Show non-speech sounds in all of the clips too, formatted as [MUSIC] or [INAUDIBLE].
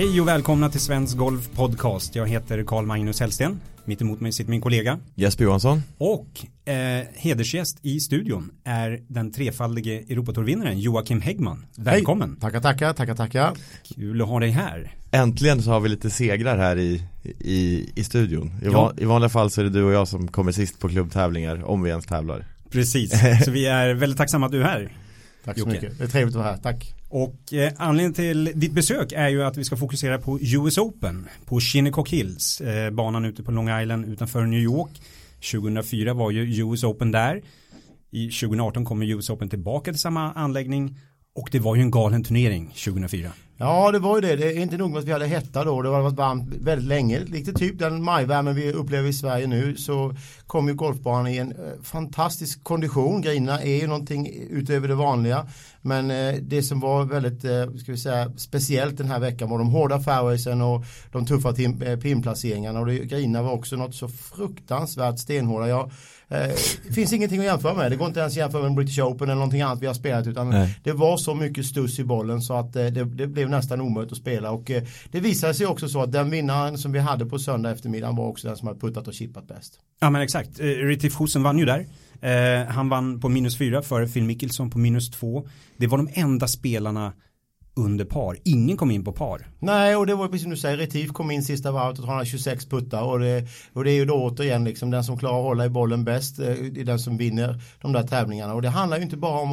Hej och välkomna till Svensk Golf Podcast. Jag heter Carl Magnus Hellsten. Mitt emot mig sitter min kollega. Jesper Johansson. Och eh, hedersgäst i studion är den trefaldige Europatorvinnaren Joakim Häggman. Välkommen. Hej. Tackar, tackar, tackar, tackar. Kul att ha dig här. Äntligen så har vi lite segrar här i, i, i studion. I, ja. van, I vanliga fall så är det du och jag som kommer sist på klubbtävlingar, om vi ens tävlar. Precis, så vi är väldigt tacksamma att du är här. Tack så Jocke. mycket, det är trevligt att vara här, tack. Och eh, anledningen till ditt besök är ju att vi ska fokusera på US Open på Shinnecock Hills, eh, banan ute på Long Island utanför New York. 2004 var ju US Open där. I 2018 kommer US Open tillbaka till samma anläggning och det var ju en galen turnering 2004. Ja det var ju det. Det är inte nog med att vi hade hetta då. Det har varit varmt väldigt länge. Lite typ den majvärmen vi upplever i Sverige nu så kom ju golfbanan i en eh, fantastisk kondition. Grinerna är ju någonting utöver det vanliga. Men eh, det som var väldigt eh, ska vi säga, speciellt den här veckan var de hårda fairwaysen och de tuffa pinplaceringarna. Och grinerna var också något så fruktansvärt stenhårda. Jag det finns ingenting att jämföra med. Det går inte ens att jämföra med British Open eller någonting annat vi har spelat utan Nej. det var så mycket stuss i bollen så att det, det blev nästan omöjligt att spela och eh, det visade sig också så att den vinnaren som vi hade på söndag eftermiddag var också den som hade puttat och chippat bäst. Ja men exakt, eh, Ritif Husen vann ju där. Eh, han vann på minus fyra före Phil Mickelson på minus två. Det var de enda spelarna under par. Ingen kom in på par. Nej, och det var precis som du säger. Retif kom in sista varvet och han har 26 puttar. Och det, och det är ju då återigen liksom den som klarar att hålla i bollen bäst. Eh, det är den som vinner de där tävlingarna. Och det handlar ju inte bara om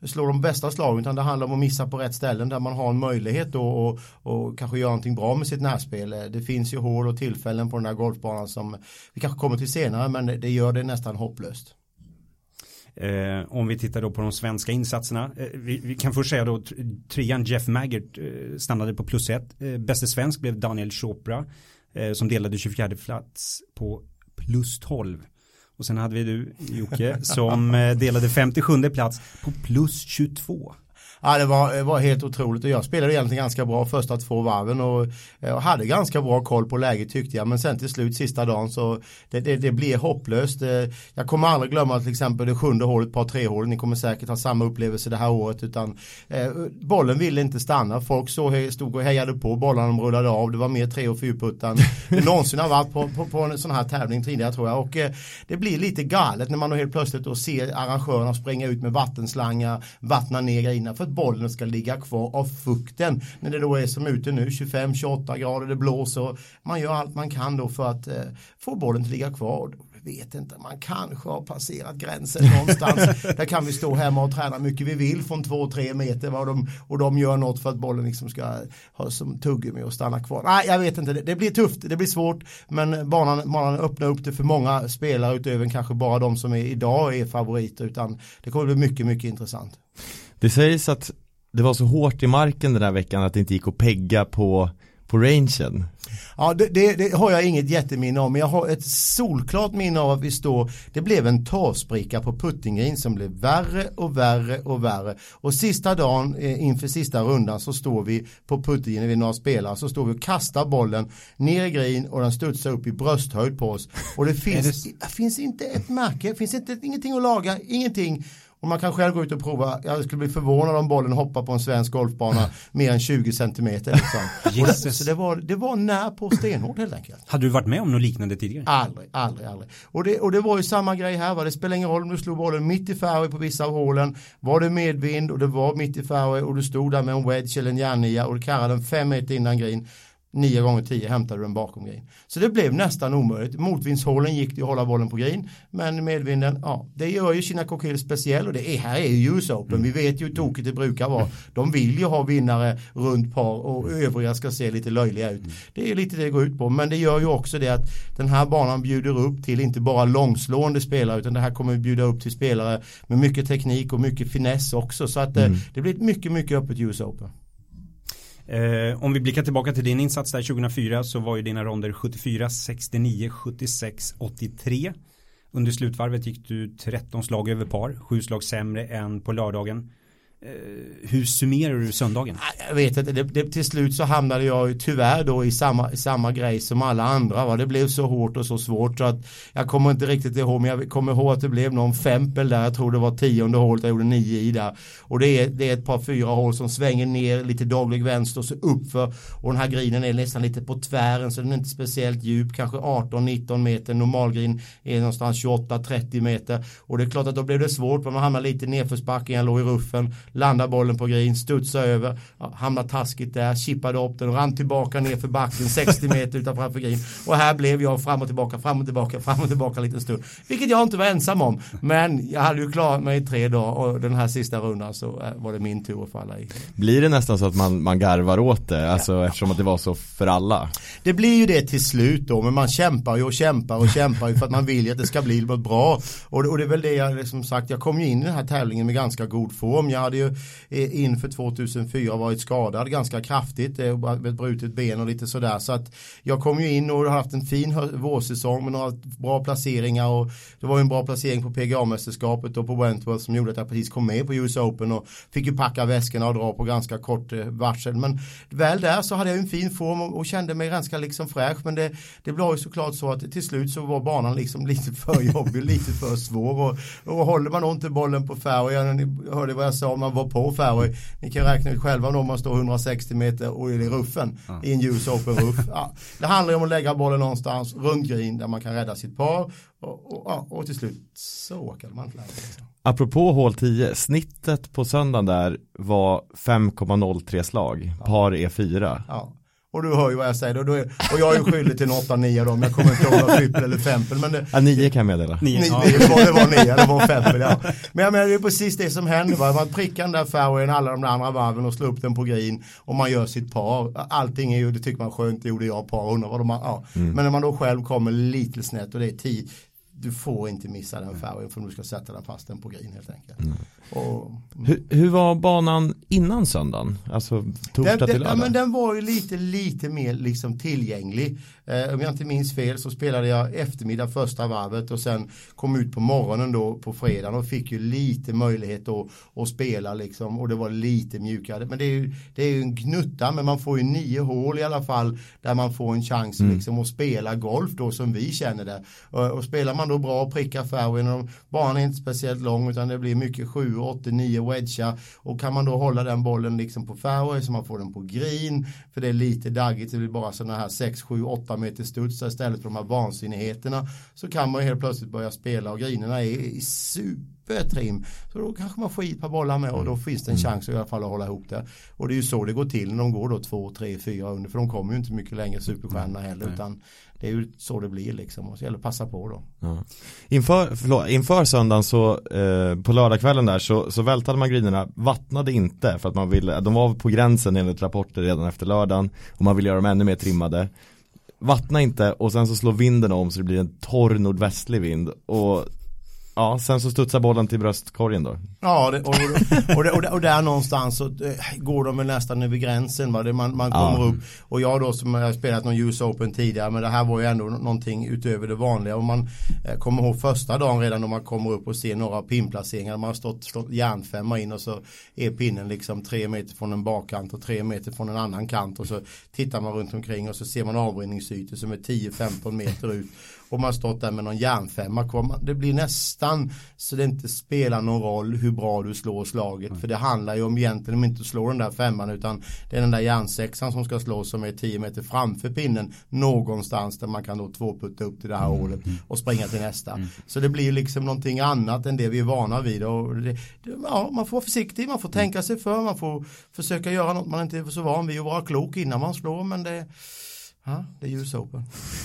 att slå de bästa slagen utan det handlar om att missa på rätt ställen där man har en möjlighet då och, och kanske göra någonting bra med sitt närspel. Eh, det finns ju hål och tillfällen på den här golfbanan som vi kanske kommer till senare men det gör det nästan hopplöst. Eh, om vi tittar då på de svenska insatserna. Eh, vi, vi, kan först säga då trean Jeff Maggart eh, stannade på plus ett. Eh, bäste svensk blev Daniel Chopra eh, som delade 24 plats på plus 12. Och sen hade vi du Jocke [LAUGHS] som eh, delade 57 plats på plus 22 ja, det, var, det var helt otroligt och jag spelade egentligen ganska bra första två varven och, och hade ganska bra koll på läget tyckte jag men sen till slut sista dagen så det, det, det blir hopplöst. Eh, jag kommer aldrig glömma till exempel det sjunde hålet, par tre hål. Ni kommer säkert ha samma upplevelse det här året utan eh, bollen ville inte stanna. Folk så, stod och hejade på, bollarna rullade av. Det var mer tre och fyrputtan [LAUGHS] det någonsin har varit på, på, på, en sån här tävling tidigare tror jag och eh, det blir lite galet när man då helt plötsligt då ser arrangörerna springa ut med vattenslangar, vattna ner grejerna för att bollen ska ligga kvar av fukten. När det då är som ute nu 25-28 grader, det blåser. Man gör allt man kan då för att eh, få bollen att ligga kvar vet inte, man kanske har passerat gränsen någonstans. [LAUGHS] Där kan vi stå hemma och träna mycket vi vill från 2-3 meter vad de, och de gör något för att bollen liksom ska ha som tuggummi och stanna kvar. Nej, jag vet inte, det, det blir tufft, det blir svårt, men banan, banan öppnar upp det för många spelare utöver kanske bara de som är, idag är favoriter, utan det kommer bli mycket, mycket intressant. Det sägs att det var så hårt i marken den här veckan att det inte gick att pegga på, på rangen. Ja, det, det, det, har jag inget jätteminne om, men jag har ett solklart minne av att vi står, det blev en tavspricka på puttinggreen som blev värre och värre och värre. Och sista dagen eh, inför sista rundan så står vi på puttingen, vi några spelare, så står vi och kastar bollen ner i green och den studsar upp i brösthöjd på oss. Och det [LAUGHS] finns, det... finns inte ett märke, det finns inte, ingenting att laga, ingenting. Och man kan själv gå ut och prova. Jag skulle bli förvånad om bollen hoppar på en svensk golfbana [LAUGHS] mer än 20 centimeter. Liksom. [LAUGHS] det, så det var, det var när på stenhårt helt enkelt. Hade du varit med om något liknande tidigare? Aldrig, aldrig, aldrig. Och det, och det var ju samma grej här. Va? Det spelar ingen roll om du slog bollen mitt i fairway på vissa av hålen. Var det medvind och det var mitt i fairway och du stod där med en wedge eller en järnia och du karrade den fem meter innan green nio gånger tio hämtade du den bakom green. Så det blev nästan omöjligt. Motvindshålen gick det att hålla bollen på green. Men medvinden, ja, det gör ju Kina Coquille speciell och det är, här är ju US Open. Mm. Vi vet ju hur tokigt det brukar vara. De vill ju ha vinnare runt par och övriga ska se lite löjliga ut. Mm. Det är lite det det går ut på. Men det gör ju också det att den här banan bjuder upp till inte bara långslående spelare utan det här kommer bjuda upp till spelare med mycket teknik och mycket finess också. Så att eh, mm. det blir ett mycket, mycket öppet US Open. Eh, om vi blickar tillbaka till din insats där 2004 så var ju dina ronder 74, 69, 76, 83. Under slutvarvet gick du 13 slag över par, 7 slag sämre än på lördagen. Eh, hur summerar du söndagen? Ah, jag vet inte, det, det, till slut så hamnade jag tyvärr då i samma, samma grej som alla andra. Va? Det blev så hårt och så svårt så att jag kommer inte riktigt ihåg men jag kommer ihåg att det blev någon fempel där. Jag tror det var tionde hålet, jag gjorde nio i där. Och det är, det är ett par fyra hål som svänger ner lite daglig vänster och så uppför. Och den här grinen är nästan lite på tvären så den är inte speciellt djup, kanske 18-19 meter. Normalgrin är någonstans 28-30 meter. Och det är klart att då blev det svårt, för man hamnar lite nedförsbacke, jag låg i ruffen landar bollen på green, studsar över, hamnar taskigt där, chippade upp den, rann tillbaka ner för backen 60 meter utanför green. Och här blev jag fram och tillbaka, fram och tillbaka, fram och tillbaka en liten stund. Vilket jag inte var ensam om. Men jag hade ju klarat mig i tre dagar och den här sista rundan så eh, var det min tur att falla i. Blir det nästan så att man, man garvar åt det, alltså ja. eftersom att det var så för alla? Det blir ju det till slut då, men man kämpar ju och kämpar och kämpar ju för att man vill ju att det ska bli något bra. Och, och det är väl det jag liksom sagt, jag kom ju in i den här tävlingen med ganska god form. Jag hade ju inför 2004 varit skadad ganska kraftigt, Ett med ben och lite sådär. Så att jag kom ju in och har haft en fin vårsäsong med några bra placeringar och det var ju en bra placering på PGA-mästerskapet och på Wentworth som gjorde att jag precis kom med på US Open och fick ju packa väskorna och dra på ganska kort eh, varsel. Men väl där så hade jag en fin form och, kände mig ganska liksom fräsch men det, det blev ju såklart så att till slut så var banan liksom [LAUGHS] lite för jobbig, lite för svår och, och håller man inte bollen på fairway, ni hörde vad jag sa, man var på fairway. Ni kan räkna ut själva om man står 160 meter och är i ruffen ja. i en US Open ruff. Ja. Det handlar om att lägga bollen någonstans runt green där man kan rädda sitt par och, och, och till slut så åker man inte Apropå hål 10, snittet på söndagen där var 5,03 slag, par E4. Ja. Och du hör ju vad jag säger. Och, då är, och jag är ju skyldig till en 8-9 då. Men jag kommer inte ihåg om trippel eller fempel. Men det, ja, 9 kan jag meddela. 9, ja. det, var, det var 9, det var fempel ja. Men jag menar det är precis det som händer. Va? Man prickar den där fairwayen alla de där andra varven och slår upp den på green. Och man gör sitt par. Allting är ju, det tycker man skönt, det gjorde jag par. Undrar vad de, ja. Mm. Men när man då själv kommer lite snett och det är 10 du får inte missa den färgen för du ska sätta den fast den på green helt enkelt. Mm. Och, hur, hur, var banan innan söndagen? Alltså torsdag den, till lördag? Ja, men den var ju lite, lite mer liksom tillgänglig. Eh, om jag inte minns fel så spelade jag eftermiddag första varvet och sen kom ut på morgonen då på fredagen och fick ju lite möjlighet att, att spela liksom och det var lite mjukare. Men det är ju, det är ju en gnutta men man får ju nio hål i alla fall där man får en chans mm. liksom att spela golf då som vi känner det. Och, och spelar man då bra och prickar fairwayn och banan är inte speciellt lång utan det blir mycket 7, 8, 9 wedgar och kan man då hålla den bollen liksom på fairway så man får den på green för det är lite daggigt, det blir bara sådana här 6, 7, 8 meter studsar istället för de här vansinnigheterna så kan man helt plötsligt börja spela och grinerna är super supertrim. Så då kanske man får i ett par bollar med och då finns det en mm. chans i alla fall att hålla ihop det. Och det är ju så det går till när de går då två, tre, fyra under för de kommer ju inte mycket längre superstjärnorna heller utan det är ju så det blir liksom och så gäller det att passa på då. Ja. Inför, förlåt, inför söndagen så eh, på lördagskvällen där så, så vältade man grinerna, vattnade inte för att man ville, de var på gränsen enligt rapporter redan efter lördagen och man ville göra dem ännu mer trimmade vattna inte och sen så slår vinden om så det blir en torr nordvästlig vind och Ja, sen så studsar bollen till bröstkorgen då. Ja, det, och, och, och, och, där någonstans så eh, går de nästan över gränsen. Man, man kommer ja. upp och jag då som har spelat någon US Open tidigare men det här var ju ändå någonting utöver det vanliga. Och man eh, kommer ihåg första dagen redan när man kommer upp och ser några pinplaceringar. Man har stått, stått järnfemma in och så är pinnen liksom tre meter från en bakkant och tre meter från en annan kant och så tittar man runt omkring och så ser man avrinningsytor som är 10-15 meter ut och man stått där med någon järnfemma. Det blir nästan så det inte spelar någon roll hur bra du slår slaget. Mm. För det handlar ju om egentligen om inte slå den där femman utan det är den där järnsexan som ska slås som är 10 meter framför pinnen någonstans där man kan då tvåputta upp till det här mm. hålet och springa till nästa. Mm. Så det blir liksom någonting annat än det vi är vana vid. Och det, ja, man får vara försiktig, man får tänka sig för, man får försöka göra något man inte är så van vid och vara klok innan man slår men det Ja, det är US Open.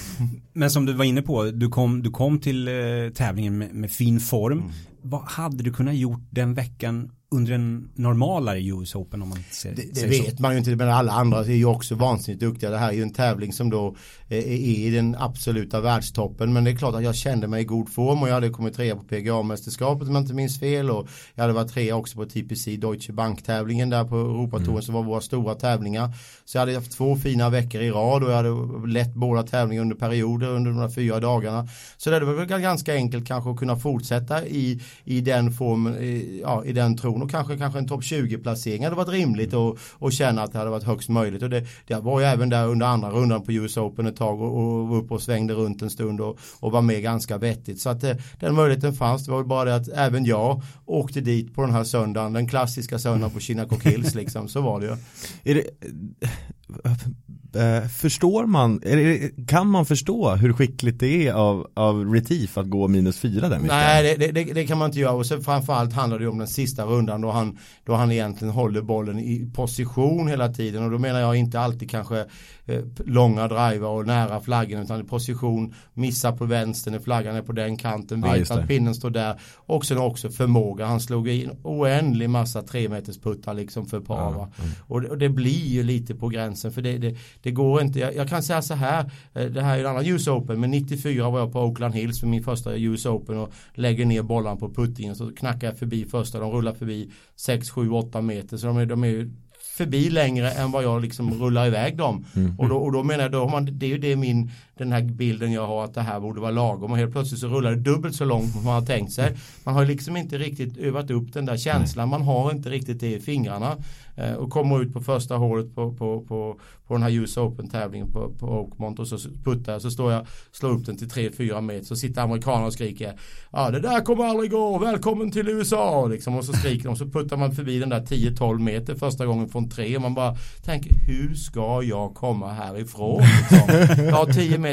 [LAUGHS] Men som du var inne på, du kom, du kom till eh, tävlingen med, med, fin form. Mm. Vad hade du kunnat gjort den veckan under en normalare US Open om man ser, Det, det vet så. man ju inte, men alla andra är ju också vansinnigt duktiga. Det här är ju en tävling som då eh, är i den absoluta världstoppen. Men det är klart att jag kände mig i god form och jag hade kommit trea på PGA-mästerskapet om jag inte minns fel. Och jag hade varit trea också på TPC Deutsche Bank-tävlingen där på Europatouren mm. som var våra stora tävlingar. Så jag hade haft två fina veckor i rad och jag hade lett båda tävlingar under perioder under de här fyra dagarna. Så det var väl ganska enkelt kanske att kunna fortsätta i, i den formen, ja, i den tron och kanske, kanske en topp 20 placering hade varit rimligt och, och känna att det hade varit högst möjligt. Och det, det var ju även där under andra rundan på US Open ett tag och, och var uppe och svängde runt en stund och, och var med ganska vettigt. Så att det, den möjligheten fanns. Det var bara det att även jag åkte dit på den här söndagen, den klassiska söndagen på Kinnacook Hills [LAUGHS] liksom. Så var det ju. Eh, förstår man, det, kan man förstå hur skickligt det är av, av Retief att gå minus fyra där Nej det, det, det, kan man inte göra. Och sen framförallt handlar det om den sista rundan då han, då han egentligen håller bollen i position hela tiden. Och då menar jag inte alltid kanske eh, långa driver och nära flaggen utan i position, missar på vänster när flaggan är på den kanten, vet ja, att pinnen står där. Och sen också förmåga, han slog in oändlig massa tre meters puttar liksom för par ja, mm. och, och, det blir ju lite på gränsen för det, det, det går inte, jag, jag, kan säga så här, eh, det här är en annan US Open, men 94 var jag på Oakland Hills för min första US Open och lägger ner bollarna på puttingen så knackar jag förbi första, de rullar förbi 6, 7, 8 meter så de är, de är förbi längre än vad jag liksom rullar iväg dem. Mm. Och, då, och då menar jag, då man, det är ju det min, den här bilden jag har att det här borde vara lagom och helt plötsligt så rullar det dubbelt så långt som man har tänkt sig. Man har liksom inte riktigt övat upp den där känslan, man har inte riktigt det i fingrarna. Eh, och kommer ut på första hålet på, på, på, på den här US Open tävlingen på, på Oakmont och så puttar jag så står jag slår upp den till 3-4 meter så sitter amerikaner och skriker Ja det där kommer aldrig gå, välkommen till USA liksom och så skriker de så puttar man förbi den där 10-12 meter första gången från 3 och man bara tänker hur ska jag komma härifrån liksom? Jag har 10 meter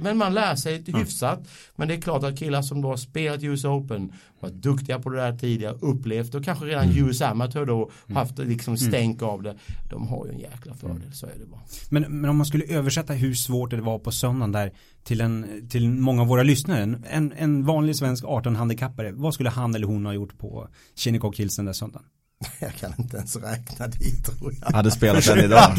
men man lär sig hyfsat. Men det är klart att killar som då har spelat US Open, varit duktiga på det där tidigare, upplevt och kanske redan mm. US Amateur då mm. haft liksom mm. stänk av det. De har ju en jäkla fördel, så är det bara. Men, men om man skulle översätta hur svårt det var på söndagen där till, en, till många av våra lyssnare. En, en vanlig svensk 18-handikappare, vad skulle han eller hon ha gjort på Shinnecock Hills den där söndagen? [LAUGHS] Jag kan inte ens räkna dit tror jag. Hade spelat den idag. [LAUGHS]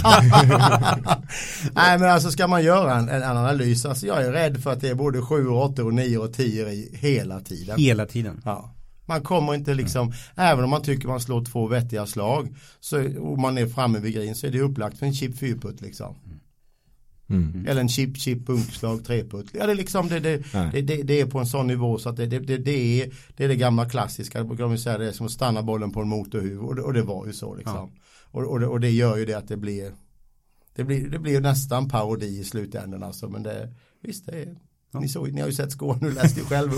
Nej men alltså ska man göra en, en analys, alltså jag är rädd för att det är både 7, 8 och 9 och 10 i hela tiden. Hela tiden? Ja. Man kommer inte liksom, mm. även om man tycker man slår två vettiga slag så, och man är framme vid green så är det upplagt för en chip fyrputt liksom. Mm. Eller en chip, chip, bunkslag, treputt. Ja, det, är liksom, det, det, det, det, är på en sån nivå så att det, det, det, är, det är det gamla klassiska. Det brukar säga det är som att stanna bollen på en motorhuv och det, och det var ju så liksom. Ja. Och, och, det, och det gör ju det att det blir det blir, det blir nästan parodi i slutändan alltså men det visst det är Ja. Ni, såg, ni har ju sett Skåne, nu läste ju själv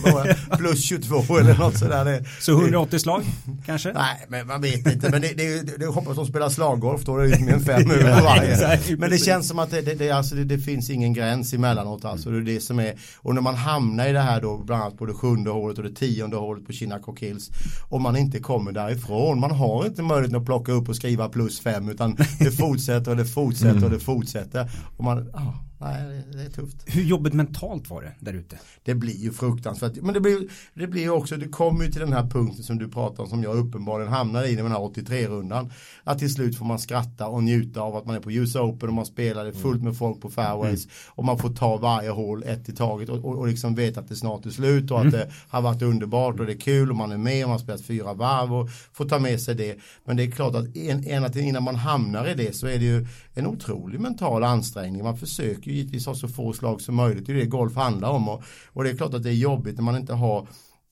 plus 22 eller något sådär. Det, så 180 slag kanske? Nej, men man vet inte. Men det, det, det, det hoppas de spelar slaggolf då, det är ju en fem [LAUGHS] över varje. Men det känns som att det, det, alltså, det, finns ingen gräns emellanåt alltså. Det är det som är, och när man hamnar i det här då, bland annat på det sjunde hålet och det tionde hålet på Kinnacock Hills. Och man inte kommer därifrån, man har inte möjlighet att plocka upp och skriva plus fem utan det fortsätter och det fortsätter och det fortsätter. Och man, ah, nej, det är tufft. Hur jobbigt mentalt var det där ute? Det blir ju fruktansvärt. Men det blir, det blir också, det kommer ju till den här punkten som du pratar om som jag uppenbarligen hamnar i den här 83-rundan. Att till slut får man skratta och njuta av att man är på US Open och man spelar det fullt med folk på fairways. Mm. Och man får ta varje hål ett i taget och, och, och liksom vet att det snart är slut och att mm. det har varit underbart och det är kul och man är med och man har spelat fyra varv och får ta med sig det. Men det är klart att en, en, innan man hamnar i det så är det ju en otrolig mental ansträngning. Man försöker ju givetvis ha så få slag som möjligt. Det är det golf handlar om. Och, och det är klart att det är jobbigt när man inte har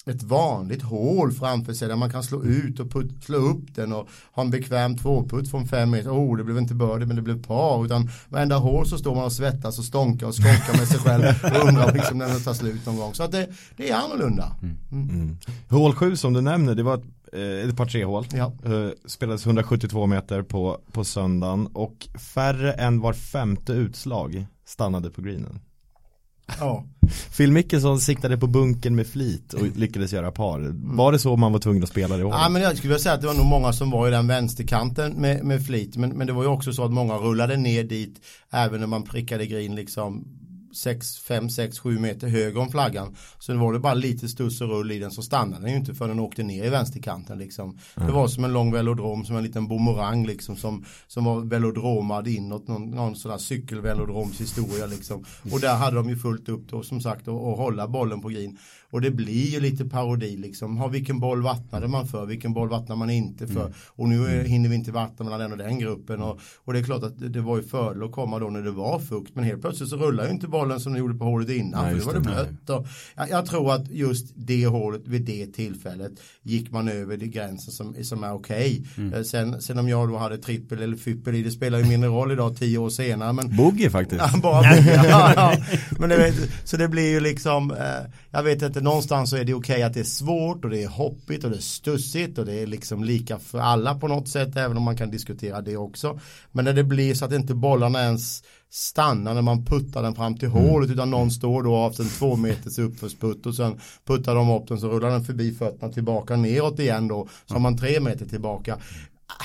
ett vanligt hål framför sig där man kan slå ut och put, slå upp den och ha en bekväm tvåputt från fem meter. Oh, det blev inte birdie men det blev par. Utan varenda hål så står man och svettas och stånkar och skonkar med sig själv och undrar liksom när det tar slut någon gång. Så att det, det är annorlunda. Mm. Mm. mm. Hål 7 som du nämner, det var ett, ett par tre hål. Ja. Uh, spelades 172 meter på, på söndagen och färre än var femte utslag stannade på greenen. Ja. [LAUGHS] Phil Mickelson siktade på bunken med flit och lyckades göra par. Var det så man var tvungen att spela det året? Ja men jag skulle säga att det var nog många som var i den vänsterkanten med, med flit. Men, men det var ju också så att många rullade ner dit även när man prickade green liksom 6, 5, 6, 7 meter höger om flaggan. Så det var det bara lite stuss och rull i den så stannade den ju inte förrän den åkte ner i vänsterkanten liksom. Mm. Det var som en lång velodrom, som en liten boomerang liksom som, som var velodromad inåt, någon, någon sån där cykelvelodromshistoria liksom. Och där hade de ju fullt upp då som sagt att hålla bollen på green. Och det blir ju lite parodi liksom. Ha, vilken boll vattnade man för? Vilken boll vattnar man inte för? Mm. Och nu mm. hinner vi inte vattna mellan den och den gruppen. Och, och det är klart att det, var ju fördel att komma då när det var fukt. Men helt plötsligt så rullar ju inte bollen som de gjorde på hålet innan. Nej, för just var det blött. Och jag, jag tror att just det hålet vid det tillfället gick man över det gränsen som, som är okej. Mm. Eh, Sen, sen om jag då hade trippel eller fyppel i det spelar ju mindre roll idag tio år senare. Men Boogie faktiskt. [LAUGHS] Bara [LAUGHS] ja, ja. Men det, så det blir ju liksom, eh, jag vet inte, någonstans så är det okej att det är svårt och det är hoppigt och det är stussigt och det är liksom lika för alla på något sätt, även om man kan diskutera det också. Men när det blir så att inte bollarna ens stannar när man puttar den fram till hålet utan någon står då haft en två meters uppförsputt och sen puttar de upp den så rullar den förbi fötterna tillbaka neråt igen då så har man tre meter tillbaka. Ah,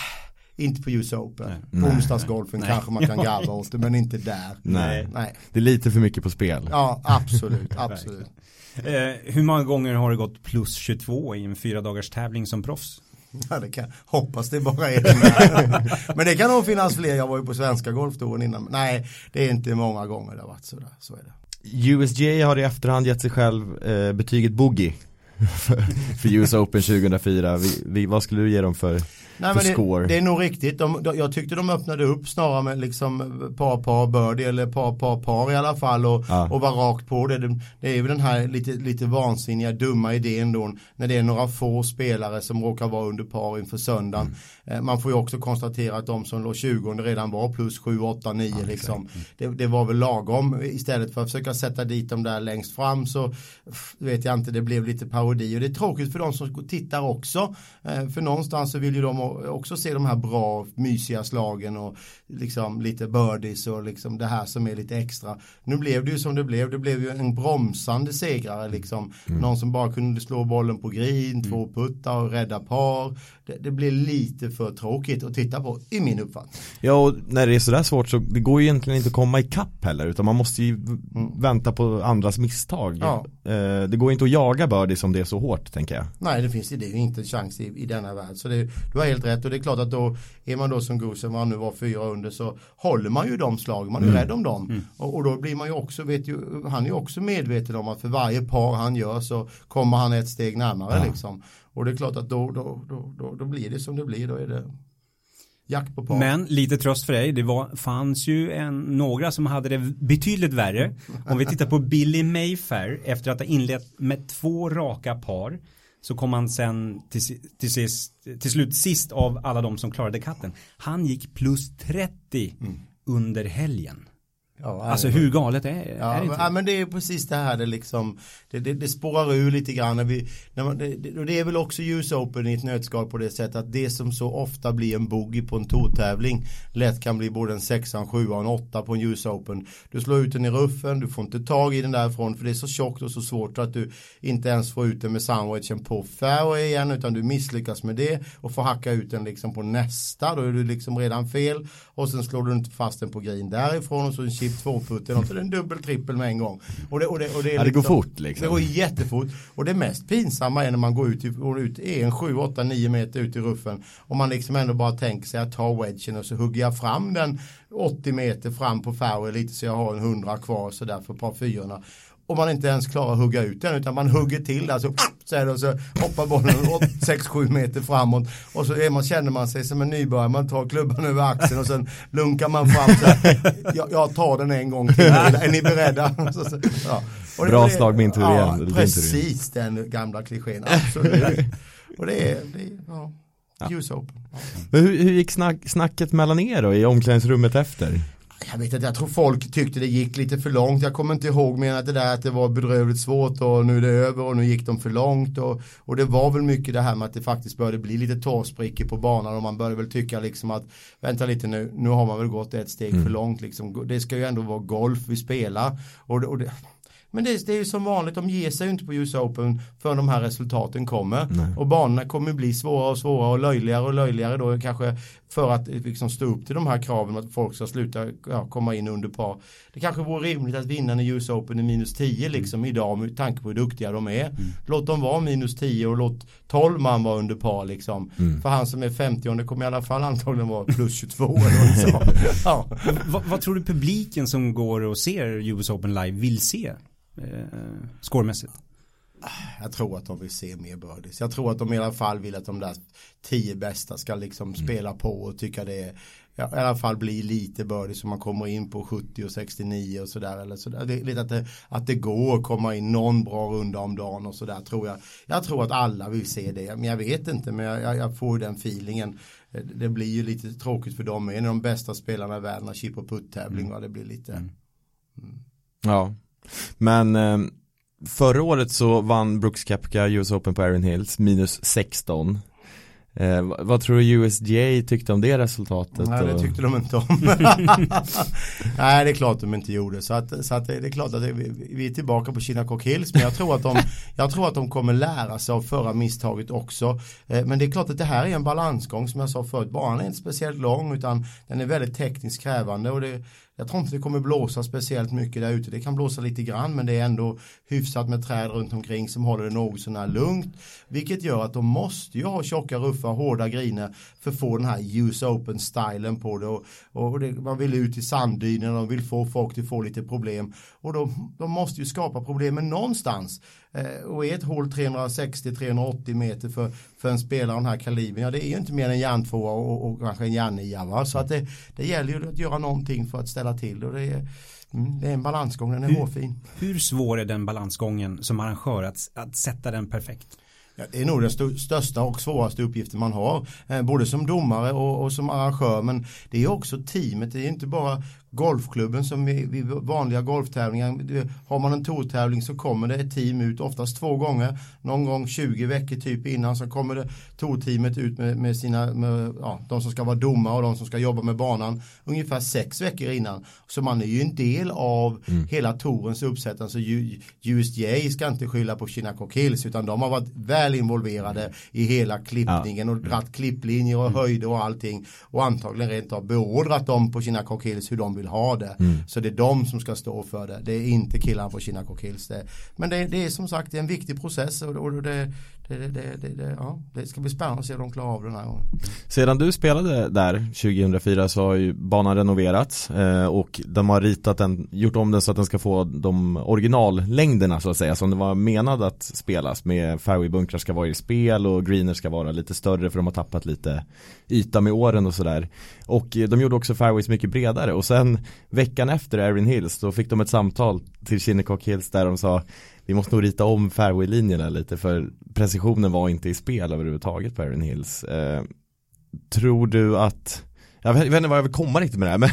Inte på US Open. På onsdagsgolfen kanske man kan [LAUGHS] garva åt det men inte där. Nej. Nej. Det är lite för mycket på spel. Ja, absolut, [LAUGHS] absolut. Eh, hur många gånger har det gått plus 22 i en fyra dagars tävling som proffs? Ja, det kan, hoppas det bara är här. [LAUGHS] Men det kan nog finnas fler, jag var ju på svenska golftouren innan. Nej, det är inte många gånger det har varit sådär, så är det. USGA har i efterhand gett sig själv eh, betyget Boogie [LAUGHS] för, för US Open 2004. Vi, vi, vad skulle du ge dem för, Nej, för score? det, det är nog riktigt. De, de, jag tyckte de öppnade upp snarare med liksom par, par, birdie eller par, par, par i alla fall och, Ja. och var rakt på det. det. Är ju den här lite, lite vansinniga, dumma idén då när det är några få spelare som råkar vara under par inför söndagen. Mm. Eh, Man får ju också konstatera att de som låg 20 redan var plus 7, 8, 9 liksom. Det, det var väl lagom istället för att försöka sätta dit dem där längst fram så vet jag inte, det blev lite parodi och det är tråkigt för de som tittar också. Eh, För någonstans så vill ju de också se de här bra, mysiga slagen och liksom lite birdies och liksom det här som är lite extra. Nu blev det ju som det blev, det blev ju en bromsande segrare liksom. Någon som bara kunde slå bollen på green, två puttar och rädda par. Det, det blev lite för tråkigt att titta på i min uppfattning. Ja och när det är sådär svårt så det går ju egentligen inte att komma ikapp heller utan man måste ju v- vänta på andras misstag. Mm. Ja. Eh, det går ju inte att jaga birdies om det är så hårt tänker jag. Nej, det finns det är ju inte en chans i, i denna värld. Så det, du har helt rätt och det är klart att då är man då som Gosen, han nu var fyra under, så håller man ju de slagen, man är rädd om dem. Och, och då blir man ju också, vet ju, han är ju också medveten om att för varje par han gör så kommer han ett steg närmare liksom. Och det är klart att då, då, då, då, då blir det som det blir, då är det jakt på par. Men lite tröst för dig, det var, fanns ju en, några som hade det betydligt värre. Om vi tittar på Billy Mayfair efter att ha inlett med två raka par så kom han sen till, till, sist, till slut sist av alla de som klarade katten. Han gick plus 30 under helgen. Ja, Alltså hur galet är, är Ja, det men, inte? ja, men det är precis det här det liksom Det, det, det spårar ur lite grann när vi, när man, det, det- och det är väl också US Open i ett nötskal på det sättet att det som så ofta blir en bogey på en tourtävling lätt kan bli både en sexa, en sjua och en åtta på en US Open. Du slår ut den i ruffen, du får inte tag i den därifrån för det är så tjockt och så svårt att du inte ens får ut den med sandwichen på fairway igen utan du misslyckas med det och får hacka ut den liksom på nästa då är du liksom redan fel och sen slår du inte fast den på green därifrån och så en chip två putt eller något och det är en dubbel trippel med en gång. Och det, och det, och det är Ja, det går liksom- fort, liksom. Det går jättefort och det mest pinsamma är när man går ut, går ut är en 7, 8, 9 meter ut i ruffen och man liksom ändå bara tänker sig att ta wedgen och så hugger jag fram den 80 meter fram på fairway lite så jag har en 100 kvar så där för par fyrorna och man inte ens klarar att hugga ut den utan man hugger till alltså så, är det, och så hoppar bollen 6-7 meter framåt och så är man, känner man sig som en nybörjare man tar klubban över axeln och sen lunkar man fram så här, jag, jag tar den en gång till, är ni beredda? Så, så, ja. Det- Bra slag, min tur ja, igen. Precis den gamla klichén, absolut. och det är, det är ja, Open. Ja. Men hur, hur gick snack, snacket mellan er då i omklädningsrummet efter? Jag vet inte, jag tror folk tyckte det gick lite för långt. Jag kommer inte ihåg mer än att det där att det var bedrövligt svårt och nu är det över och nu gick de för långt. Och, och det var väl mycket det här med att det faktiskt började bli lite torrsprickor på banan och man började väl tycka liksom att vänta lite nu, nu har man väl gått ett steg för långt liksom. Det ska ju ändå vara golf vi spelar. Och och det, men det, det är ju som vanligt, de ger sig ju inte på US Open förrän de här resultaten kommer. Och banorna kommer bli svårare och svårare och löjligare och löjligare då kanske för att liksom stå upp till de här kraven att folk ska sluta ja, komma in under par. Det kanske vore rimligt att vinnaren i US Open är minus 10 liksom idag med tanke på hur duktiga de är. Låt dem vara minus 10 och låt 12 man vara under par liksom. För han som är 50 det kommer i alla fall antagligen vara plus 22 eller något [LAUGHS] så. Ja. vad, vad tror du publiken som går och ser US Open live vill se? Eh, scoremässigt. Jag tror att de vill se mer birdies. Jag tror att de i alla fall vill att de där tio bästa ska liksom spela på och tycka det är ja, i alla fall bli lite bördig så man kommer in på 70 och 69 och sådär. Eller så det lite att det, att det går att komma in någon bra runda om dagen och sådär tror jag. Jag tror att alla vill se det, men jag vet inte, men jag, jag får den feelingen. Det blir ju lite tråkigt för dem, en av de bästa spelarna i världen har chip och putt-tävling, mm. det blir lite. Mm. Mm. Ja, men eh, förra året så vann Brooks Koepka US Open på Erin Hills minus 16 Eh, vad tror du USGA tyckte om det resultatet? Nej, det tyckte de inte om. [LAUGHS] Nej, det är klart de inte gjorde. Så, att, så att det är klart att det, vi är tillbaka på Kina Cock Hills. Men jag tror, att de, [LAUGHS] jag tror att de kommer lära sig av förra misstaget också. Eh, men det är klart att det här är en balansgång som jag sa förut. Banan är inte speciellt lång utan den är väldigt tekniskt krävande. Och det, jag tror inte det kommer blåsa speciellt mycket där ute. Det kan blåsa lite grann men det är ändå hyfsat med träd runt omkring som håller det något sånär lugnt. Vilket gör att de måste ju ha tjocka ruffar, hårda griner för att få den här US Open-stilen på det. Och, och det, man vill ut i sanddynen och vill få folk att få lite problem. Och de, de måste ju skapa problemen någonstans. Eh, och är ett hål 360-380 meter för, för en spelare av den här kalibern, ja det är ju inte mer än en järntvåa och, och kanske en järnia. Va? Så att det, det gäller ju att göra någonting för att ställa till och det är, mm, det är en balansgång, den är hur, hårfin. Hur svår är den balansgången som arrangör att, att sätta den perfekt? Ja, det är nog den största och svåraste uppgiften man har. Eh, både som domare och, och, som arrangör. Men det är också teamet. Det är inte bara golfklubben som vid vanliga golftävlingar. Har man en tourtävling så kommer det ett team ut oftast två gånger. Någon gång 20 veckor typ innan så kommer det tourteamet ut med, med sina, med, ja, de som ska vara domare och de som ska jobba med banan ungefär sex veckor innan. Så man är ju en del av mm. hela tourens uppsättning. Så USGA ska inte skylla på Chinacock Hills utan de har varit väl involverade i hela klippningen och dratt klipplinjer och mm. höjder och allting. Och antagligen rent av beordrat dem på Chinacock Hills hur de vill ha det. Mm. Så det är de som ska stå för det. Det är inte killarna på Kinaco Kills. Det. Men det, det, är som sagt en viktig process och, det, det, ja, det ska bli spännande att se om de klarar av den här gången. Sedan du spelade där 2004 så har ju banan renoverats eh, och de har ritat den, gjort om den så att den ska få de originallängderna så att säga som det var menad att spelas med fairwaybunkrar ska vara i spel och greener ska vara lite större för de har tappat lite yta med åren och sådär. Och eh, de gjorde också fairways mycket bredare och sen veckan efter Erin Hills då fick de ett samtal till Shinnecock Hills där de sa vi måste nog rita om fairway-linjerna lite för precisionen var inte i spel överhuvudtaget på Erin Hills. Eh, tror du att jag vet, inte vad jag vill komma riktigt med det här men,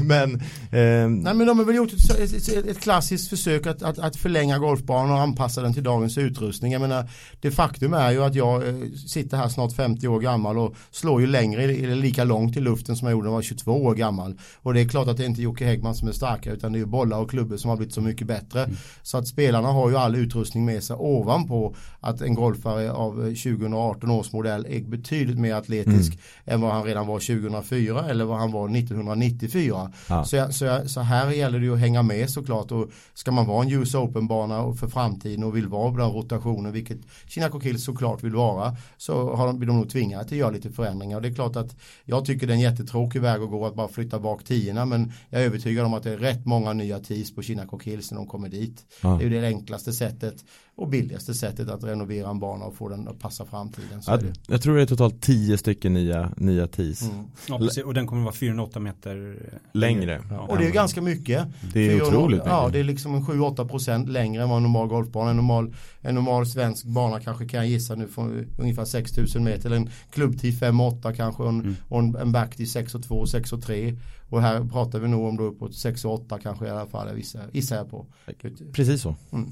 [LAUGHS] men eh... Nej men de har väl gjort ett, ett, ett klassiskt försök att, att, att, förlänga golfbanan och anpassa den till dagens utrustning. Jag menar det faktum är ju att jag eh, sitter här snart 50 år gammal och slår ju längre eller lika långt i luften som jag gjorde när jag var 22 år gammal. Och det är klart att det är inte Jocke Häggman som är starkare utan det är ju bollar och klubbor som har blivit så mycket bättre. Mm. Så att spelarna har ju all utrustning med sig ovanpå att en golfare av 2018 års modell är betydligt mer atletisk mm. än vad han redan var 2004 94 eller vad han var 1994. Ja. Så, jag, så, jag, så, här gäller det ju att hänga med såklart och ska man vara en US Open-bana för framtiden och vill vara på den rotationen vilket Kina Kokil såklart vill vara så har de, blir de nog tvingade att göra lite förändringar och det är klart att jag tycker det är en jättetråkig väg att gå att bara flytta bak tiorna men jag är övertygad om att det är rätt många nya tees på Kina Hills när de kommer dit. Ja. Det är ju det enklaste sättet och billigaste sättet att renovera en bana och få den att passa framtiden. Ja, jag tror det är totalt tio stycken nya, nya TIS. Mm. Precis. Och den kommer vara 408 meter längre. Ja. Och det är ganska mycket. Det är 400, otroligt mycket. Ja, det är liksom en 7-8 procent längre än vad en normal golfbana. En normal, en normal svensk bana kanske kan jag gissa nu från ungefär 6000 meter. Eller en klubbtid 5-8 kanske och en, mm. och en, en back till 6-2, 6-3. Och här pratar vi nog om då uppåt 6-8 kanske i alla fall, gissar jag på. Precis så. Mm.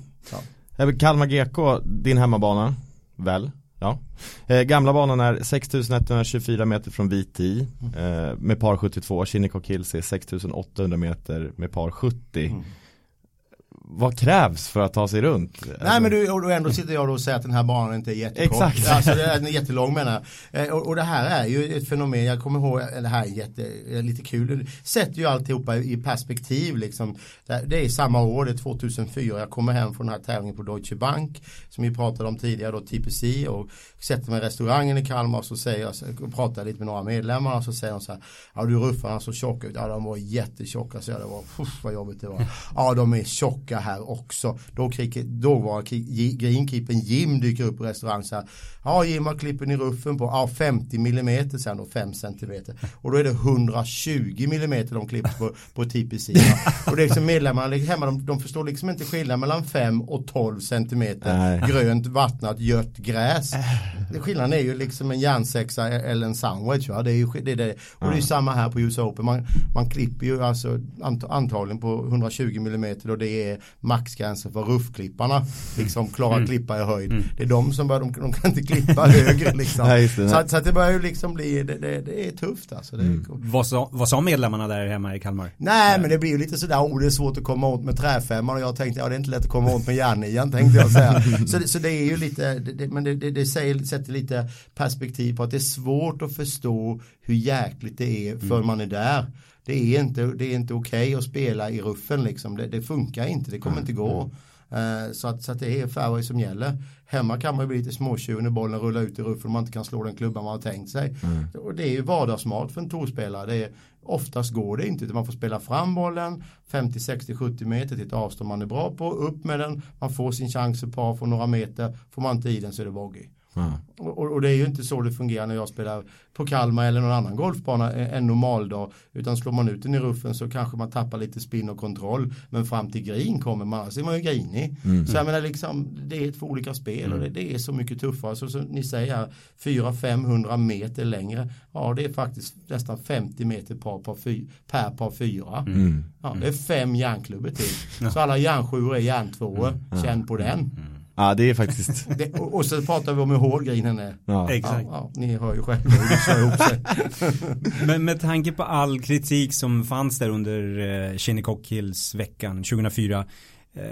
Ja. Kalmar GK, din hemmabana, väl? Ja. Eh, gamla banan är 6124 meter från VT eh, med par 72. Shinnecock Hills är 6800 meter med par 70. Mm vad krävs för att ta sig runt? Nej alltså... men du, och ändå sitter jag då och säger att den här banan inte är jättekort. Exakt. Alltså den är jättelång menar jag. Eh, och, och, det här är ju ett fenomen, jag kommer ihåg, det här är jätte, lite kul. Sätter ju alltihopa i perspektiv liksom. Det är samma år, det är 2004. Jag kommer hem från den här tävlingen på Deutsche Bank. Som vi pratade om tidigare då, TPC. Och sätter mig i restaurangen i Kalmar och så säger jag, och pratar lite med några medlemmar och så säger de så här. Ja du ruffarna så tjocka ut. Ja de var jättetjocka. Så jag, det var, puff, vad jobbigt det var. Ja de är tjocka lucka här också. Då, då var greenkeepern Jim dyker upp på restaurang så här. Ja Jim har klippen i ruffen på ja, 50 mm sen och 5 cm. Och då är det 120 mm de klipper på, på TPC. [LAUGHS] och det är liksom medlemmarna hemma de, de förstår liksom inte skillnad mellan 5 och 12 cm grönt vattnat gött gräs. Skillnaden är ju liksom en järnsexa eller en sandwich. Va? Det är ju, det är det. Och det är samma här på US Open. Man, man klipper ju alltså antagligen på 120 mm och det är maxgränsen för ruffklipparna. Liksom klara mm. klippa i höjd. Mm. Det är de som bör, de, de kan inte klippa [LAUGHS] högre liksom. Nej, det, så, så, det börjar ju liksom bli, det, det, det är tufft alltså. Mm. vad, sa, vad sa medlemmarna där hemma i Kalmar? Nej men det blir ju lite sådär, oh det är svårt att komma åt med träfemman och jag tänkte, ja det är inte lätt att komma åt med järnian tänkte jag säga. [LAUGHS] så, det, så det är ju lite, det, men det, det, det säger, sätter lite perspektiv på att det är svårt att förstå hur jäkligt det är för mm. man är där det är inte, det är inte okej okay att spela i ruffen liksom. Det, det funkar inte, det kommer mm. inte gå. Uh, så, att, så att det är fairway som gäller. Hemma kan man ju bli lite småtjuv när bollen rullar ut i ruffen och man inte kan slå den klubban man har tänkt sig. Mm. Och det är ju vardagsmat för en torspelare. Det är, oftast går det inte utan man får spela fram bollen 50, 60, 70 meter till ett avstånd man är bra på. Upp med den, man får sin chans ett par från några meter. Får man inte i den så är det bogey. Mm. Och, och, det är ju inte så det fungerar när jag spelar på Kalmar eller någon annan golfbana en normal dag. Utan slår man ut den i ruffen så kanske man tappar lite spinn och kontroll. Men fram till green kommer man, så är man ju grinig. Mm. Så jag menar liksom, det är två olika spel och det, mm. det är så mycket tuffare. Så som ni säger, 400-500 meter längre. Ja, det är faktiskt nästan 50 meter par, par fy, per par fyra. Mm. Ja, det är fem järnklubbor till. Så alla järnsjuor är järntvåor. Mm. Känn på den. Ja det är faktiskt [LAUGHS] det, och, och, så pratar vi om hur hård grinen är ja. Exakt ja, ja, Ni hör ju själva hur det kör ihop sig [LAUGHS] Men med tanke på all kritik som fanns där under eh, Shinnecock Hills veckan 2004 eh,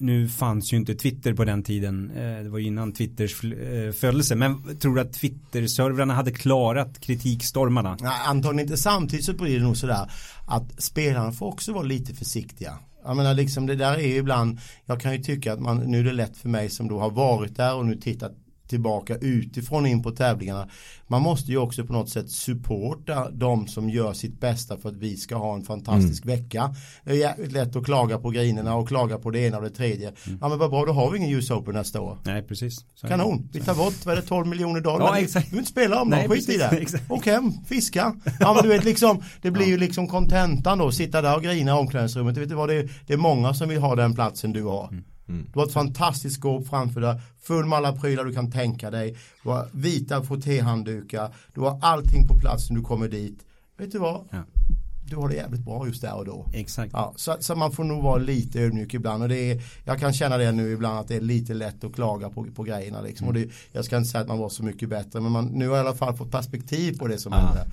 nu fanns ju inte Twitter på den tiden. Eh, det var ju innan Twitters eh, födelse. Men tror du att Twitter-servrarna hade klarat kritikstormarna? Nej, antagligen inte. Samtidigt så blir det nog sådär att spelarna får också vara lite försiktiga. Jag menar liksom det där är ju ibland, jag kan ju tycka att man, nu är det lätt för mig som då har varit där och nu tittat tillbaka utifrån in på tävlingarna. Man måste ju också på något sätt supporta de som gör sitt bästa för att vi ska ha en fantastisk mm. vecka. Det är jävligt lätt att klaga på grinerna och klaga på det ena och det tredje. Mm. Ja men vad bra, då har vi ingen US Open nästa år. Nej precis. Så Kanon, vi tar bort, vad är det, 12 miljoner dollar? Ja, exakt. Vi vill inte spela om dem, skit i det. [LAUGHS] Åk hem, fiska. Ja men du vet liksom, det blir ju liksom kontentan då, sitta där och grina i omklädningsrummet. Vet du vad, det är, det är många som vill ha den platsen du har. Mm. Mm. Du har ett fantastiskt skåp framför dig, full med alla prylar du kan tänka dig. Du har vita frottéhanddukar, du har allting på plats när du kommer dit. Vet du vad? Ja. Du har det jävligt bra just där och då. Exakt. Ja, så, så, man får nog vara lite ödmjuk ibland. Och det är, jag kan känna det nu ibland att det är lite lätt att klaga på, på grejerna. Liksom. Mm. Och det, jag ska inte säga att man var så mycket bättre. Men man, nu har jag i alla fall fått perspektiv på det som ja. hände.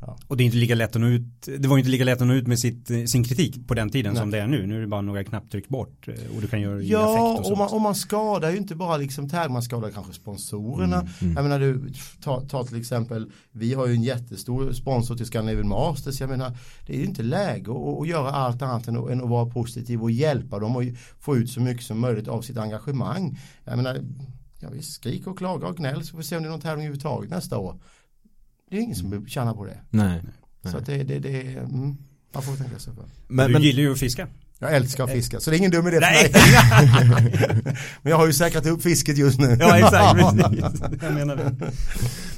Ja. Och det är inte lika lätt att nå ut, det var inte lika lätt att nå ut med sitt, sin kritik på den tiden Nej. som det är nu. Nu är det bara några knapptryck bort eh, och du kan göra Ja, och, och, man, och man skadar ju inte bara liksom tag, man skadar kanske sponsorerna. Mm, mm. Jag menar du, ta, ta, till exempel, vi har ju en jättestor sponsor till Scandinavian Masters. Jag menar, det är ju inte läge att, att göra allt annat än att, än att vara positiv och hjälpa dem och få ut så mycket som möjligt av sitt engagemang. Jag menar, ja, visst, skrik och klaga och gnäll så får vi se om det är någon tävling överhuvudtaget nästa år. Det är ingen som tjänar på det. Nej. Så att det, det, det mm, man får tänka sig för. Men, du men, gillar ju att fiska. Jag älskar att fiska, så det är ingen dum idé för mig. [LAUGHS] men jag har ju säkrat upp fisket just nu. ja, exakt. [LAUGHS] jag menar det.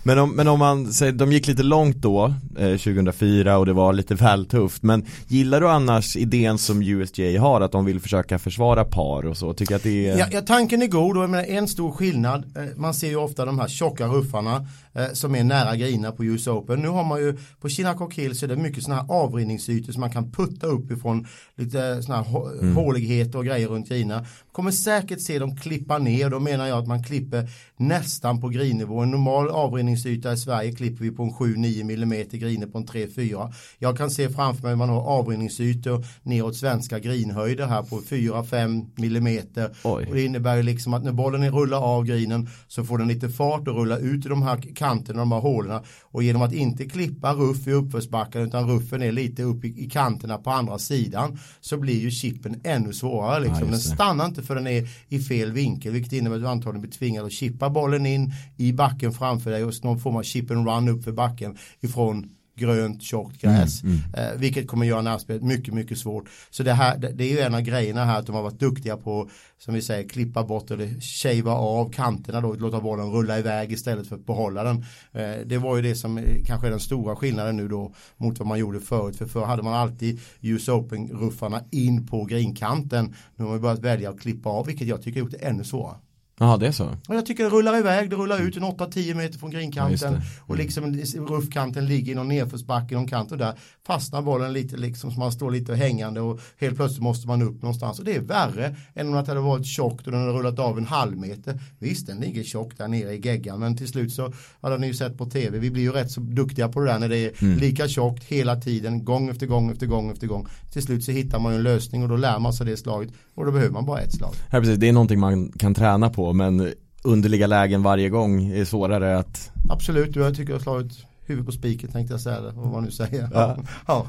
Men om, men om man säger, de gick lite långt då, eh, 2004 och det var lite väl tufft. Men gillar du annars idén som USJ har, att de vill försöka försvara par och så? Tycker att det är... Ja, ja tanken är god och jag menar, en stor skillnad, eh, man ser ju ofta de här tjocka ruffarna eh, som är nära grina på US Open. Nu har man ju, på Shinnecock Hill så är det mycket sådana här avrinningsytor som man kan putta uppifrån lite sådana här mm. håligheter och grejer runt grina. Kommer säkert se dem klippa ner, då menar jag att man klipper nästan på grinnivå. En normal avrinningsyta i Sverige klipper vi på en 7-9 mm griner på en 3-4. Jag kan se framför mig man har avrinningsytor neråt svenska grinhöjder här på 4-5 mm. Och det innebär ju liksom att när bollen rullar av grinen så får den lite fart och rulla ut i de här kanterna, de här hålen. Och genom att inte klippa ruff i uppförsbacken utan ruffen är lite upp i, i kanterna på andra sidan så blir ju chippen ännu svårare. Liksom. Ja, den stannar inte för den är i fel vinkel vilket innebär att du antagligen blir tvingad att chippa bollen in i backen framför dig och någon form av chip and run upp för backen ifrån grönt, tjockt gräs. Mm, mm. Eh, vilket kommer göra närspelet mycket, mycket svårt. Så det, här, det, är ju en av grejerna här att de har varit duktiga på, som vi säger, klippa bort eller shava av kanterna då, låta bollen rulla iväg istället för att behålla den. Eh, det var ju det som kanske är den stora skillnaden nu då mot vad man gjorde förut. För förr hade man alltid US Open-ruffarna in på grinkanten. Nu har man börjat välja att klippa av, vilket jag tycker har gjort det ännu svårare. Jaha det är så? Och jag tycker det rullar iväg, det rullar ut en 8-10 meter från grinkanten ja, och liksom ruffkanten ligger i någon nedförsbacke någon kant och där fastnar bollen lite liksom så man står lite hängande och helt plötsligt måste man upp någonstans och det är värre än om att det hade varit tjockt och den hade rullat av en halv meter. Visst den ligger tjockt där nere i geggan men till slut så hade ni ju sett på tv, vi blir ju rätt så duktiga på det där när det är mm. lika tjockt hela tiden, gång efter gång efter gång efter gång. Till slut så hittar man en lösning och då lär man sig det slaget och då behöver man bara ett slag. Ja, precis. Det är någonting man kan träna på men underliga lägen varje gång är svårare att Absolut, jag tycker jag har slagit huvudet på spiken tänkte jag säga det, vad man nu säger. Ja. [LAUGHS] ja.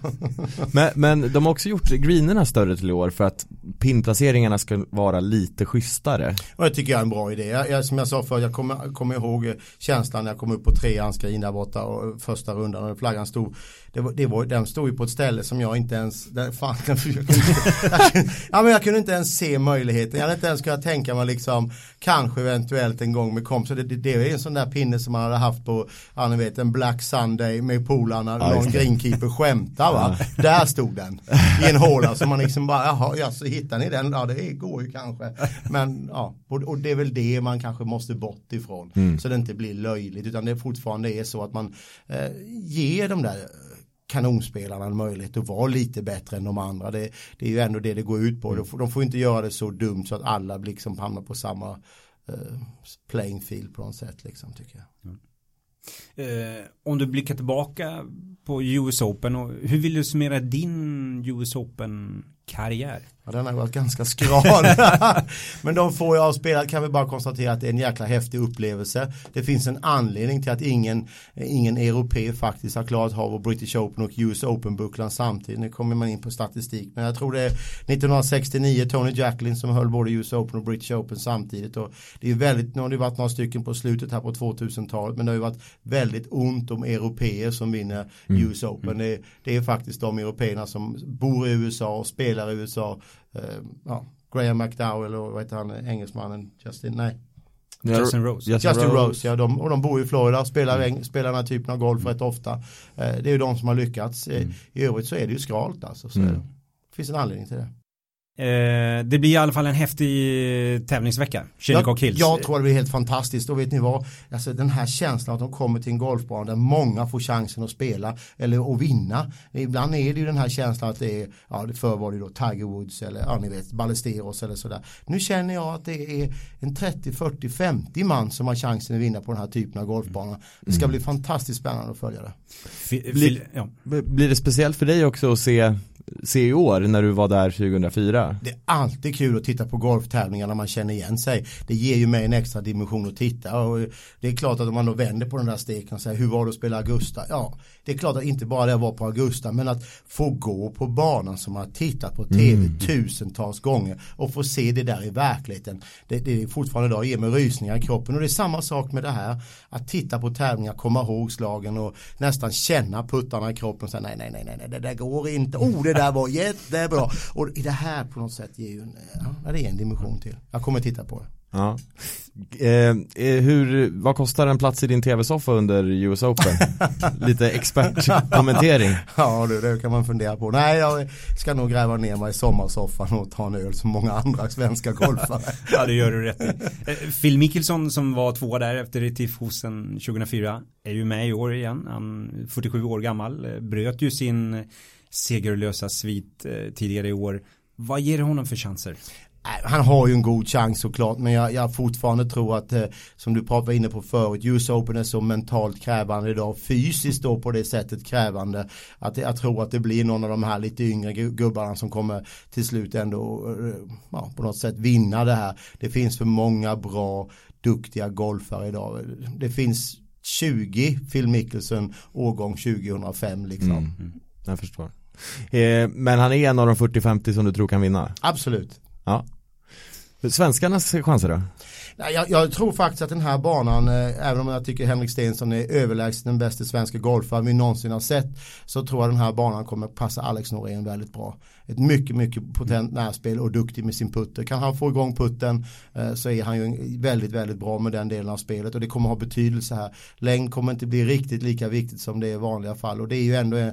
men, men de har också gjort greenerna större till i år för att pinplaceringarna ska vara lite schysstare. Och det tycker jag är en bra idé. Jag, jag, som jag sa förut, jag kommer, kommer ihåg känslan när jag kom upp på treans green där borta och första rundan och flaggan stod det var, det var, den stod ju på ett ställe som jag inte ens, där, fan, jag, kunde, jag, kunde, ja, men jag kunde inte ens se möjligheten. Jag hade inte ens kunnat tänka mig liksom, kanske eventuellt en gång med kompisar. Det, det, det är en sån där pinne som man hade haft på, ja ni vet, en Black Sunday med polarna, ja, någon greenkeeper skämtar va. Ja. Där stod den, i en håla som man liksom bara, jaha, ja, så hittar ni den, ja det går ju kanske. Men ja, och, och det är väl det man kanske måste bort ifrån. Mm. Så det inte blir löjligt, utan det fortfarande är så att man eh, ger de där kanonspelarna en möjlighet att vara lite bättre än de andra. Det, det är ju ändå det det går ut på. Mm. De, får, de får inte göra det så dumt så att alla liksom hamnar på samma uh, playing field på något sätt liksom tycker jag. Mm. Eh, om du blickar tillbaka på US Open och hur vill du summera din US Open karriär? Ja, den har varit ganska skral. [LAUGHS] Men de få jag har spelat kan vi bara konstatera att det är en jäkla häftig upplevelse. Det finns en anledning till att ingen, ingen europé faktiskt har klarat av British Open och US Open-bucklan samtidigt. Nu kommer man in på statistik. Men jag tror det är 1969 Tony Jacklin som höll både US Open och British Open samtidigt. Och det är väldigt, nu har det varit några stycken på slutet här på 2000-talet. Men det har ju varit väldigt ont om europeer som vinner mm. US Open. Mm. Det, det är faktiskt de européerna som bor i USA och spelar i USA Eh, ja, Graham McDowell och vad heter han, engelsmannen, Justin, nej. Justin Rose. Justin, Justin Rose. Rose, ja, de, och de bor i Florida och spelar, mm. spelar den här typen av golf mm. rätt ofta. Eh, det är ju de som har lyckats. Eh, mm. I övrigt så är det ju skralt alltså. Så mm. Det finns en anledning till det. Eh, det blir i alla fall en häftig tävlingsvecka. Jag, Hills. jag tror det blir helt fantastiskt och vet ni vad? Alltså den här känslan att de kommer till en golfbana där många får chansen att spela eller att vinna. Ibland är det ju den här känslan att det är, ja förr var det då Tiger Woods eller ja ni vet Ballesteros eller sådär. Nu känner jag att det är en 30, 40, 50 man som har chansen att vinna på den här typen av golfbana. Det ska mm. bli fantastiskt spännande att följa det. Blir, ja. blir det speciellt för dig också att se se i år när du var där 2004? Det är alltid kul att titta på golftävlingar när man känner igen sig. Det ger ju mig en extra dimension att titta och det är klart att om man då vänder på den där steken och säger hur var det att spela Augusta? Ja, det är klart att inte bara det var på Augusta men att få gå på banan som man har tittat på tv mm. tusentals gånger och få se det där i verkligheten. Det, det är fortfarande idag ger mig rysningar i kroppen och det är samma sak med det här att titta på tävlingar, komma ihåg slagen och nästan känna puttarna i kroppen och säga nej nej nej nej det där går inte. Oh det där var jättebra. Och det här på något sätt ger ju en, ja, det är en dimension till. Jag kommer titta på det. Ja. Eh, eh, hur, vad kostar en plats i din tv-soffa under US Open? [LAUGHS] Lite expertkommentering. ja du, det kan man fundera på. Nej, jag ska nog gräva ner mig i sommarsoffan och ta en öl som många andra svenska golfare. ja, det gör du rätt i. Eh, Phil Mickelson som var två där efter Tifhosen 2004 är ju med i år igen. Han 47 år gammal, eh, bröt ju sin segerlösa svit tidigare i år. Vad ger det honom för chanser? Han har ju en god chans såklart men jag, jag fortfarande tror att eh, som du pratade inne på förut US Open är så mentalt krävande idag fysiskt då på det sättet krävande att jag tror att det blir någon av de här lite yngre gubbarna som kommer till slut ändå eh, ja, på något sätt vinna det här det finns för många bra duktiga golfare idag det finns 20 Phil Mickelson årgång 2005 liksom mm, mm. jag förstår eh, men han är en av de 40-50 som du tror kan vinna? Absolut Ja Svenskarnas chanser då? Jag, jag, tror faktiskt att den här banan, eh, även om jag tycker Henrik Stensson är överlägsen den bästa svenska golfaren vi någonsin har sett, så tror jag den här banan kommer passa Alex Norén väldigt bra. Ett mycket, mycket potent närspel och duktig med sin putter. Kan han få igång putten eh, så är han ju väldigt, väldigt bra med den delen av spelet och det kommer ha betydelse här. Längd kommer inte bli riktigt lika viktigt som det är i vanliga fall och det är ju ändå eh,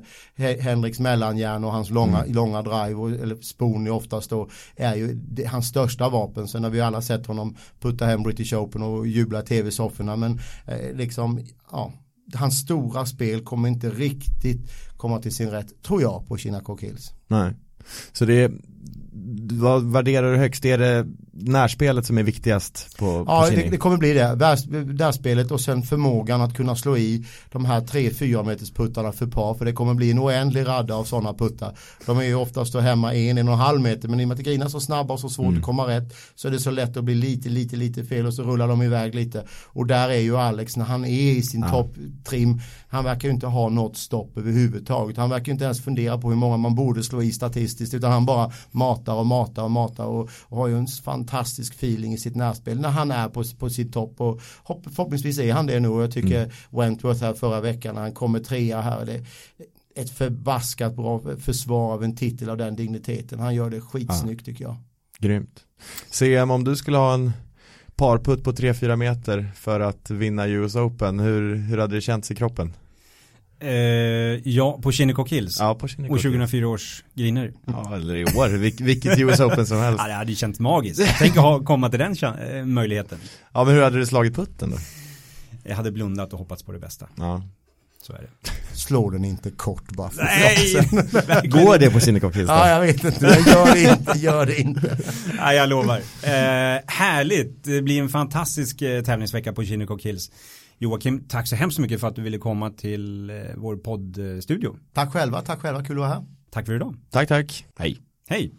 Henriks mellanjärn och hans långa, mm. långa drive, och, eller spoon oftast då, är ju det, hans största vapen. Sen har vi alla sett honom putta hem British Open och jubla i tv-sofforna men eh, liksom, ja hans stora spel kommer inte riktigt komma till sin rätt, tror jag, på Kina Hills. Nej. Så det vad värderar du högst? Är det närspelet som är viktigast på, Ja, det, det, kommer bli det. Närspelet och sen förmågan att kunna slå i de här 3-4 meters puttarna för par. För det kommer bli en oändlig radda av sådana puttar. De är ju oftast hemma en, en och en halv meter. Men i och med att grina så snabba och så svårt mm. att komma rätt så är det så lätt att bli lite, lite, lite fel och så rullar de iväg lite. Och där är ju Alex när han är i sin ja. topptrim. Han verkar ju inte ha något stopp överhuvudtaget. Han verkar inte ens fundera på hur många man borde slå i statistiskt utan han bara matar och matar och matar och, och har ju en fantastisk feeling i sitt närspel när han är på, på sitt topp och hopp, förhoppningsvis är han det nu och jag tycker mm. Wentworth här förra veckan när han kommer trea här det, ett förbaskat bra försvar av en titel av den digniteten han gör det skitsnyggt ja. tycker jag Grymt CM om du skulle ha en parputt på 3-4 meter för att vinna US Open hur, hur hade det känts i kroppen? Eh, ja, på Shinnecock Hills. Ja, på Shinnecock Och 2004 års griner. Ja, eller i år, Vil vilket US Open som helst. ja, det hade ju känts magiskt. Tänk att ha, komma till den äh, möjligheten. Ja, men hur hade du slagit putten då? Jag hade blundat och hoppats på det bästa. Ja. Så är det. Slår den inte kort bara för Nej! [LAUGHS] Går det på Shinnecock Hills? Ja, jag vet inte. Jag gör det inte. Gör det inte. [LAUGHS] Nej, jag lovar. Eh, härligt. Det blir en fantastisk eh, tävlingsvecka på Shinnecock Hills. Joakim, tack så hemskt mycket för att du ville komma till eh, vår poddstudio. Tack själva, tack själva, kul att vara här. Tack för idag. Tack, tack. Hej. Hej.